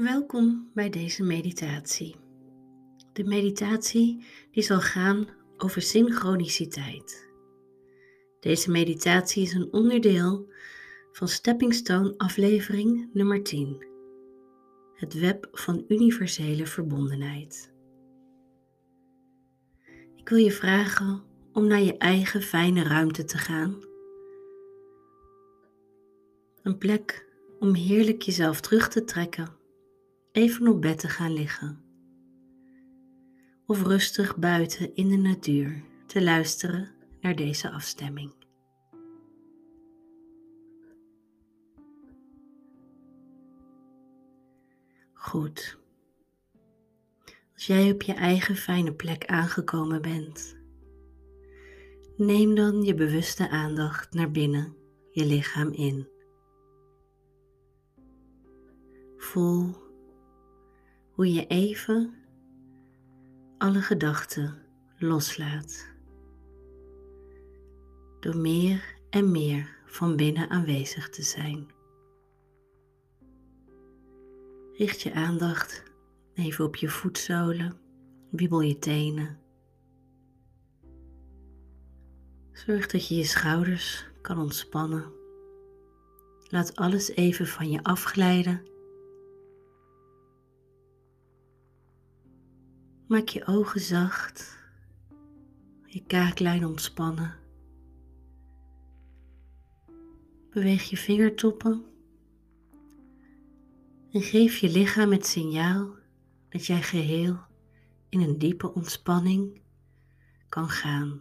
Welkom bij deze meditatie. De meditatie die zal gaan over synchroniciteit. Deze meditatie is een onderdeel van Stepping Stone aflevering nummer 10. Het web van universele verbondenheid. Ik wil je vragen om naar je eigen fijne ruimte te gaan. Een plek om heerlijk jezelf terug te trekken even op bed te gaan liggen. Of rustig buiten in de natuur te luisteren naar deze afstemming. Goed. Als jij op je eigen fijne plek aangekomen bent, neem dan je bewuste aandacht naar binnen je lichaam in. Voel hoe je even alle gedachten loslaat. Door meer en meer van binnen aanwezig te zijn. Richt je aandacht even op je voetzolen, wiebel je tenen. Zorg dat je je schouders kan ontspannen. Laat alles even van je afglijden Maak je ogen zacht, je kaaklijn ontspannen. Beweeg je vingertoppen en geef je lichaam het signaal dat jij geheel in een diepe ontspanning kan gaan.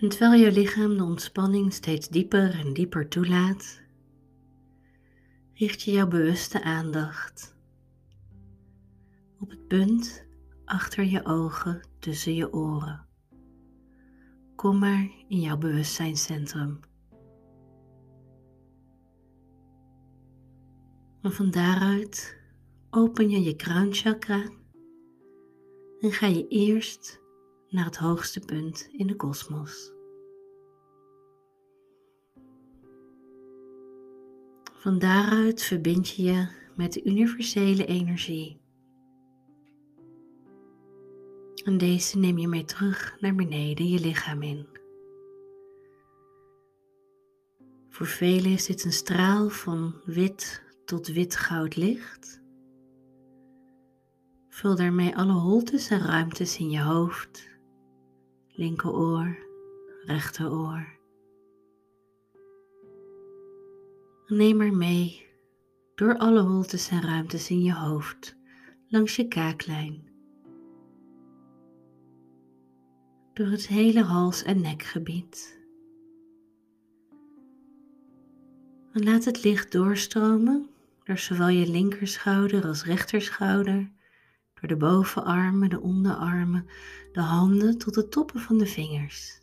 En terwijl je lichaam de ontspanning steeds dieper en dieper toelaat, richt je jouw bewuste aandacht op het punt achter je ogen tussen je oren. Kom maar in jouw bewustzijnscentrum. En van daaruit open je je kruinchakra en ga je eerst naar het hoogste punt in de kosmos. Van daaruit verbind je je met de universele energie. En deze neem je mee terug naar beneden je lichaam in. Voor velen is dit een straal van wit tot wit-goud licht. Vul daarmee alle holtes en ruimtes in je hoofd, linkeroor, rechteroor Neem maar mee door alle holtes en ruimtes in je hoofd, langs je kaaklijn. Door het hele hals- en nekgebied. En laat het licht doorstromen door zowel je linkerschouder als rechterschouder, door de bovenarmen, de onderarmen, de handen tot de toppen van de vingers.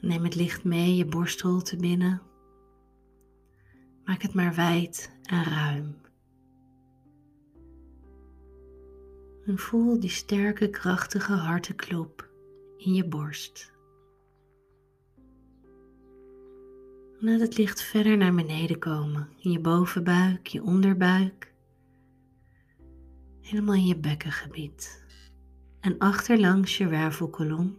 Neem het licht mee je borstholte binnen. Maak het maar wijd en ruim. En voel die sterke, krachtige hartenklop in je borst. Laat het licht verder naar beneden komen, in je bovenbuik, je onderbuik, helemaal in je bekkengebied en achterlangs je wervelkolom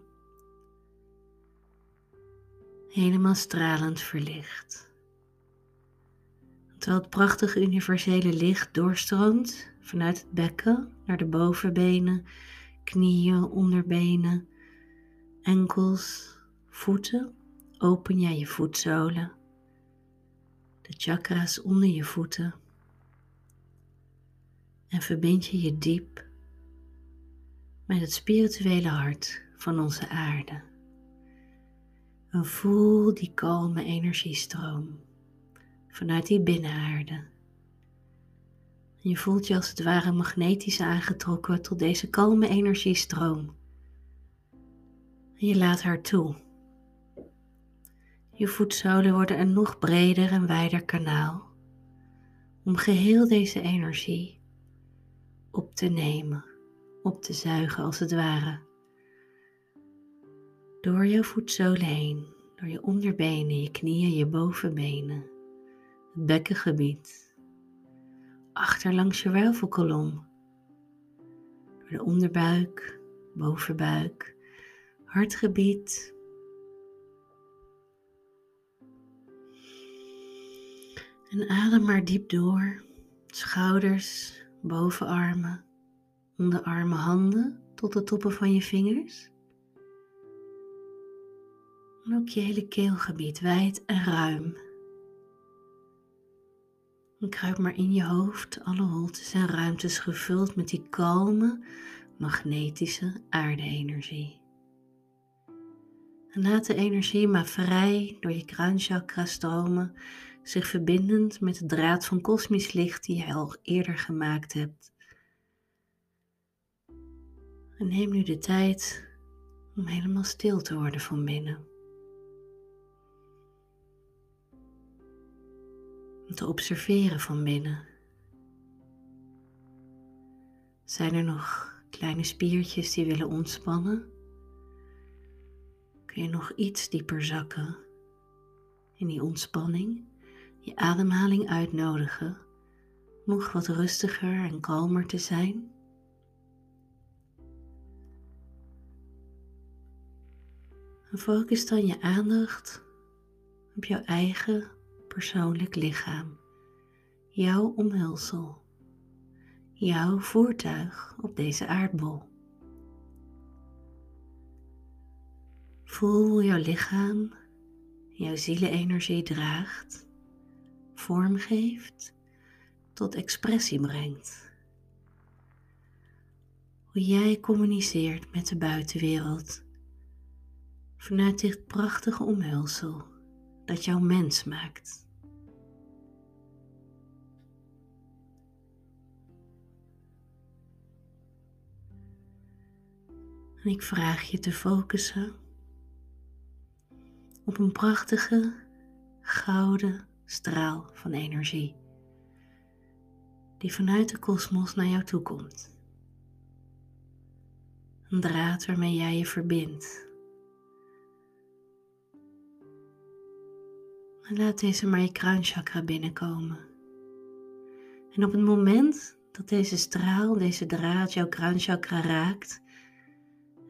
helemaal stralend verlicht. Terwijl het prachtige universele licht doorstroomt vanuit het bekken naar de bovenbenen, knieën, onderbenen, enkels, voeten, open jij je voetzolen, de chakra's onder je voeten en verbind je je diep met het spirituele hart van onze aarde. En voel die kalme energiestroom vanuit die binnenaarde. En je voelt je als het ware magnetisch aangetrokken tot deze kalme energiestroom. En je laat haar toe. Je voetzolen worden een nog breder en wijder kanaal om geheel deze energie op te nemen, op te zuigen als het ware Door jouw voetzolen heen, door je onderbenen, je knieën, je bovenbenen, het bekkengebied, achter langs je wervelkolom, door de onderbuik, bovenbuik, hartgebied. En adem maar diep door, schouders, bovenarmen, onderarmen, handen tot de toppen van je vingers. En ook je hele keelgebied wijd en ruim. En kruip maar in je hoofd alle holtes en ruimtes gevuld met die kalme, magnetische aarde-energie. En laat de energie maar vrij door je kruinchakra stromen, zich verbindend met de draad van kosmisch licht die je al eerder gemaakt hebt. En neem nu de tijd om helemaal stil te worden van binnen. Om te observeren van binnen. Zijn er nog kleine spiertjes die willen ontspannen? Kun je nog iets dieper zakken in die ontspanning? Je ademhaling uitnodigen nog wat rustiger en kalmer te zijn? En focus dan je aandacht op jouw eigen persoonlijk lichaam, jouw omhulsel, jouw voertuig op deze aardbol. Voel hoe jouw lichaam jouw zielenenergie draagt, vorm geeft, tot expressie brengt. Hoe jij communiceert met de buitenwereld vanuit dit prachtige omhulsel dat jouw mens maakt. En ik vraag je te focussen op een prachtige gouden straal van energie die vanuit de kosmos naar jou toe komt. Een draad waarmee jij je verbindt En laat deze maar je kruinchakra binnenkomen. En op het moment dat deze straal, deze draad jouw kruinchakra raakt,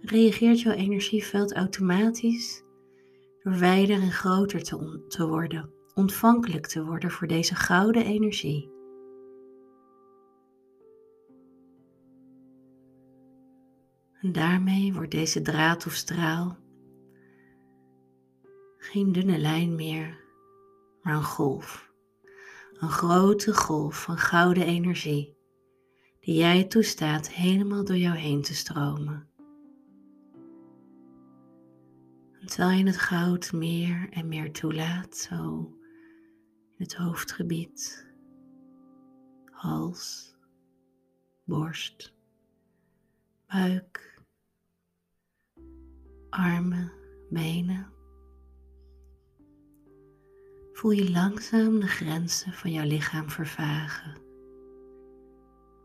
reageert jouw energieveld automatisch door wijder en groter te, te worden, ontvankelijk te worden voor deze gouden energie. En daarmee wordt deze draad of straal geen dunne lijn meer, maar een golf. Een grote golf van gouden energie die jij toestaat helemaal door jou heen te stromen. En terwijl je het goud meer en meer toelaat, zo in het hoofdgebied, hals, borst, buik, armen, benen voel je langzaam de grenzen van jouw lichaam vervagen.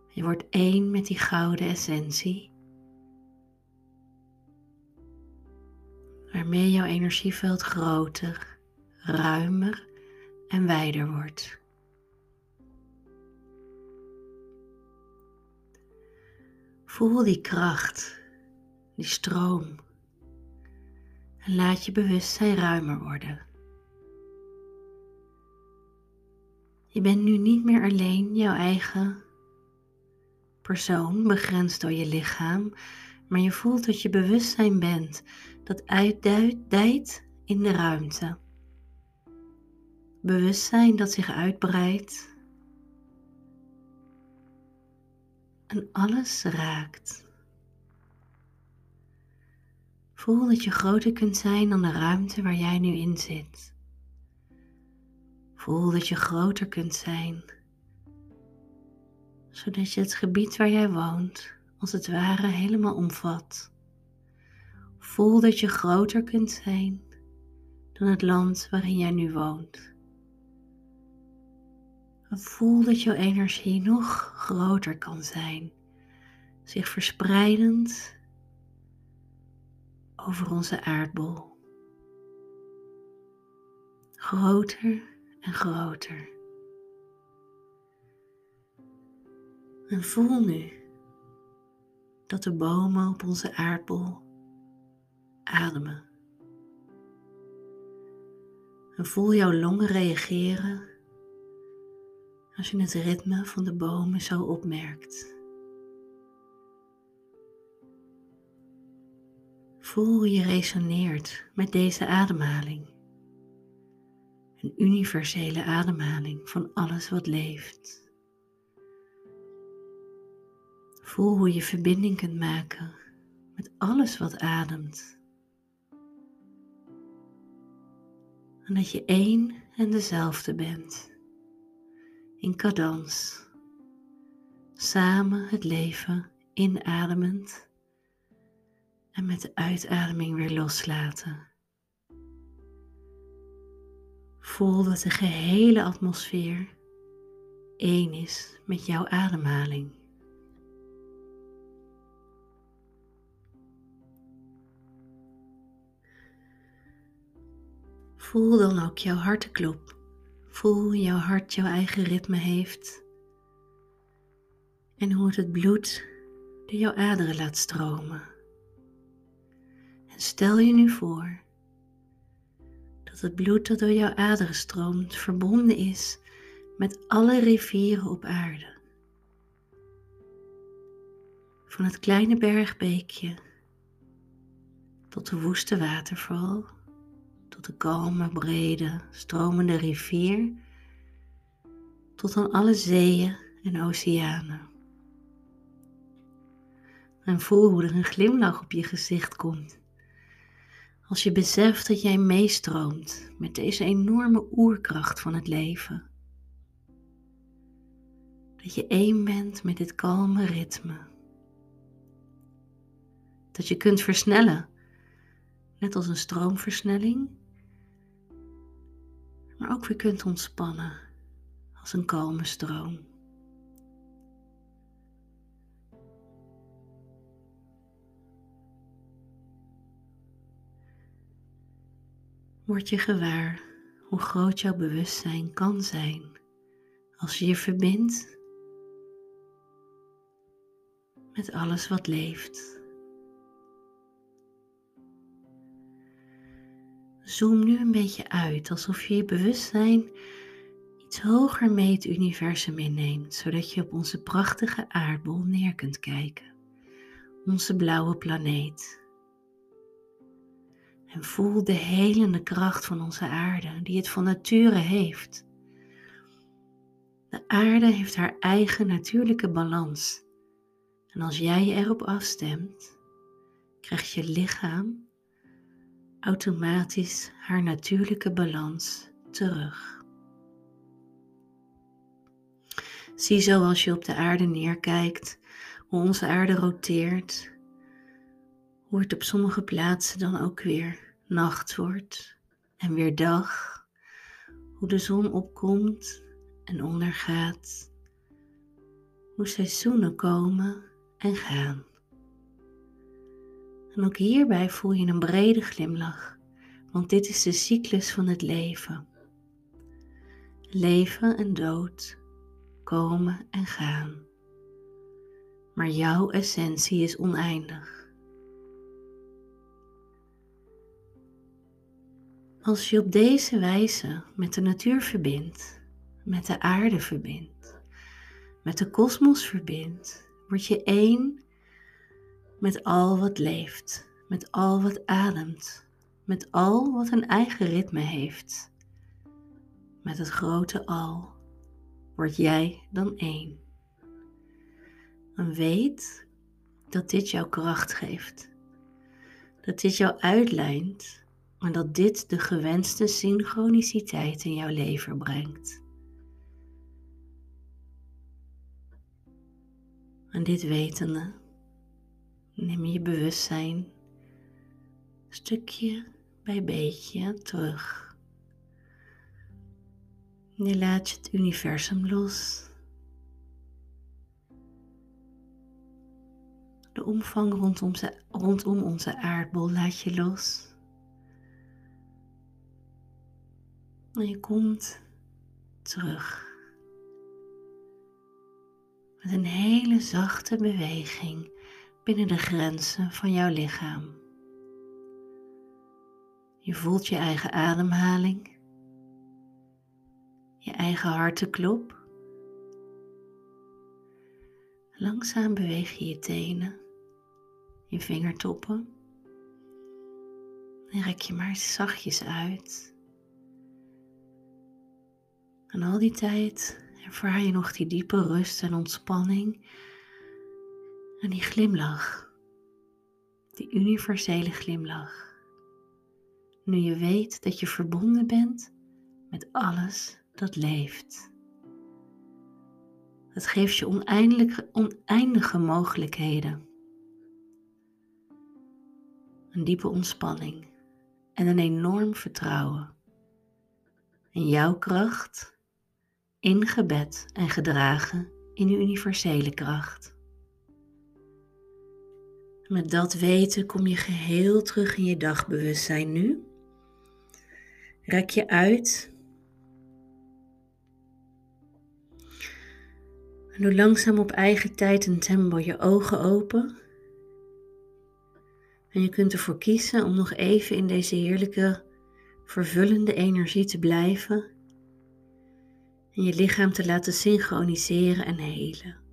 Je wordt één met die gouden essentie, waarmee jouw energieveld groter, ruimer en wijder wordt. Voel die kracht, die stroom en laat je bewustzijn ruimer worden. Je bent nu niet meer alleen jouw eigen persoon, begrensd door je lichaam, maar je voelt dat je bewustzijn bent dat uitdijt in de ruimte. Bewustzijn dat zich uitbreidt en alles raakt. Voel dat je groter kunt zijn dan de ruimte waar jij nu in zit. Voel dat je groter kunt zijn, zodat je het gebied waar jij woont als het ware helemaal omvat. Voel dat je groter kunt zijn dan het land waarin jij nu woont. voel dat jouw energie nog groter kan zijn, zich verspreidend over onze aardbol. Groter en groter. En voel nu dat de bomen op onze aardbol ademen. En voel jouw longen reageren als je het ritme van de bomen zo opmerkt. Voel hoe je resoneert met deze ademhaling. Een universele ademhaling van alles wat leeft. Voel hoe je verbinding kunt maken met alles wat ademt. En dat je één en dezelfde bent. In cadans. Samen het leven inademend en met de uitademing weer loslaten. Voel dat de gehele atmosfeer één is met jouw ademhaling. Voel dan ook jouw hartenklop. Voel hoe jouw hart jouw eigen ritme heeft. En hoe het het bloed door jouw aderen laat stromen. En stel je nu voor dat het bloed dat door jouw aderen stroomt verbonden is met alle rivieren op aarde. Van het kleine bergbeekje tot de woeste waterval tot de kalme, brede, stromende rivier, tot aan alle zeeën en oceanen. En voel hoe er een glimlach op je gezicht komt. Als je beseft dat jij meestroomt met deze enorme oerkracht van het leven. Dat je één bent met dit kalme ritme. Dat je kunt versnellen, net als een stroomversnelling maar ook weer kunt ontspannen als een kalme stroom. Word je gewaar hoe groot jouw bewustzijn kan zijn als je je verbindt met alles wat leeft. Zoom nu een beetje uit, alsof je je bewustzijn iets hoger mee het universum inneemt, zodat je op onze prachtige aardbol neer kunt kijken, onze blauwe planeet. En voel de helende kracht van onze aarde, die het van nature heeft. De aarde heeft haar eigen natuurlijke balans. En als jij je erop afstemt, krijgt je lichaam automatisch haar natuurlijke balans terug. Zie zo als je op de aarde neerkijkt hoe onze aarde roteert, hoe het op sommige plaatsen dan ook weer nacht wordt en weer dag, hoe de zon opkomt en ondergaat, hoe seizoenen komen en gaan. En ook hierbij voel je een brede glimlach, want dit is de cyclus van het leven. Leven en dood, komen en gaan. Maar jouw essentie is oneindig. Als je op deze wijze met de natuur verbindt, met de aarde verbindt, met de kosmos verbindt, word je één met al wat leeft, met al wat ademt, met al wat een eigen ritme heeft. Met het grote al word jij dan één. En weet dat dit jouw kracht geeft, dat dit jou uitlijnt en dat dit de gewenste synchroniciteit in jouw leven brengt. En dit wetende neem je bewustzijn stukje bij beetje terug. Je laat je het universum los. De omvang rondom, rondom onze aardbol laat je los. En je komt terug. Met een hele zachte beweging binnen de grenzen van jouw lichaam. Je voelt je eigen ademhaling, je eigen hartenklop. Langzaam beweeg je je tenen, je vingertoppen. En rek je maar zachtjes uit. En al die tijd ervaar je nog die diepe rust en ontspanning en die glimlach, die universele glimlach. Nu je weet dat je verbonden bent met alles dat leeft. Het geeft je oneindige, oneindige mogelijkheden. Een diepe ontspanning en een enorm vertrouwen in jouw kracht, in gebed en gedragen in de universele kracht. Met dat weten kom je geheel terug in je dagbewustzijn nu. Rek je uit. En doe langzaam op eigen tijd en tempo je ogen open. En je kunt ervoor kiezen om nog even in deze heerlijke, vervullende energie te blijven. En je lichaam te laten synchroniseren en helen.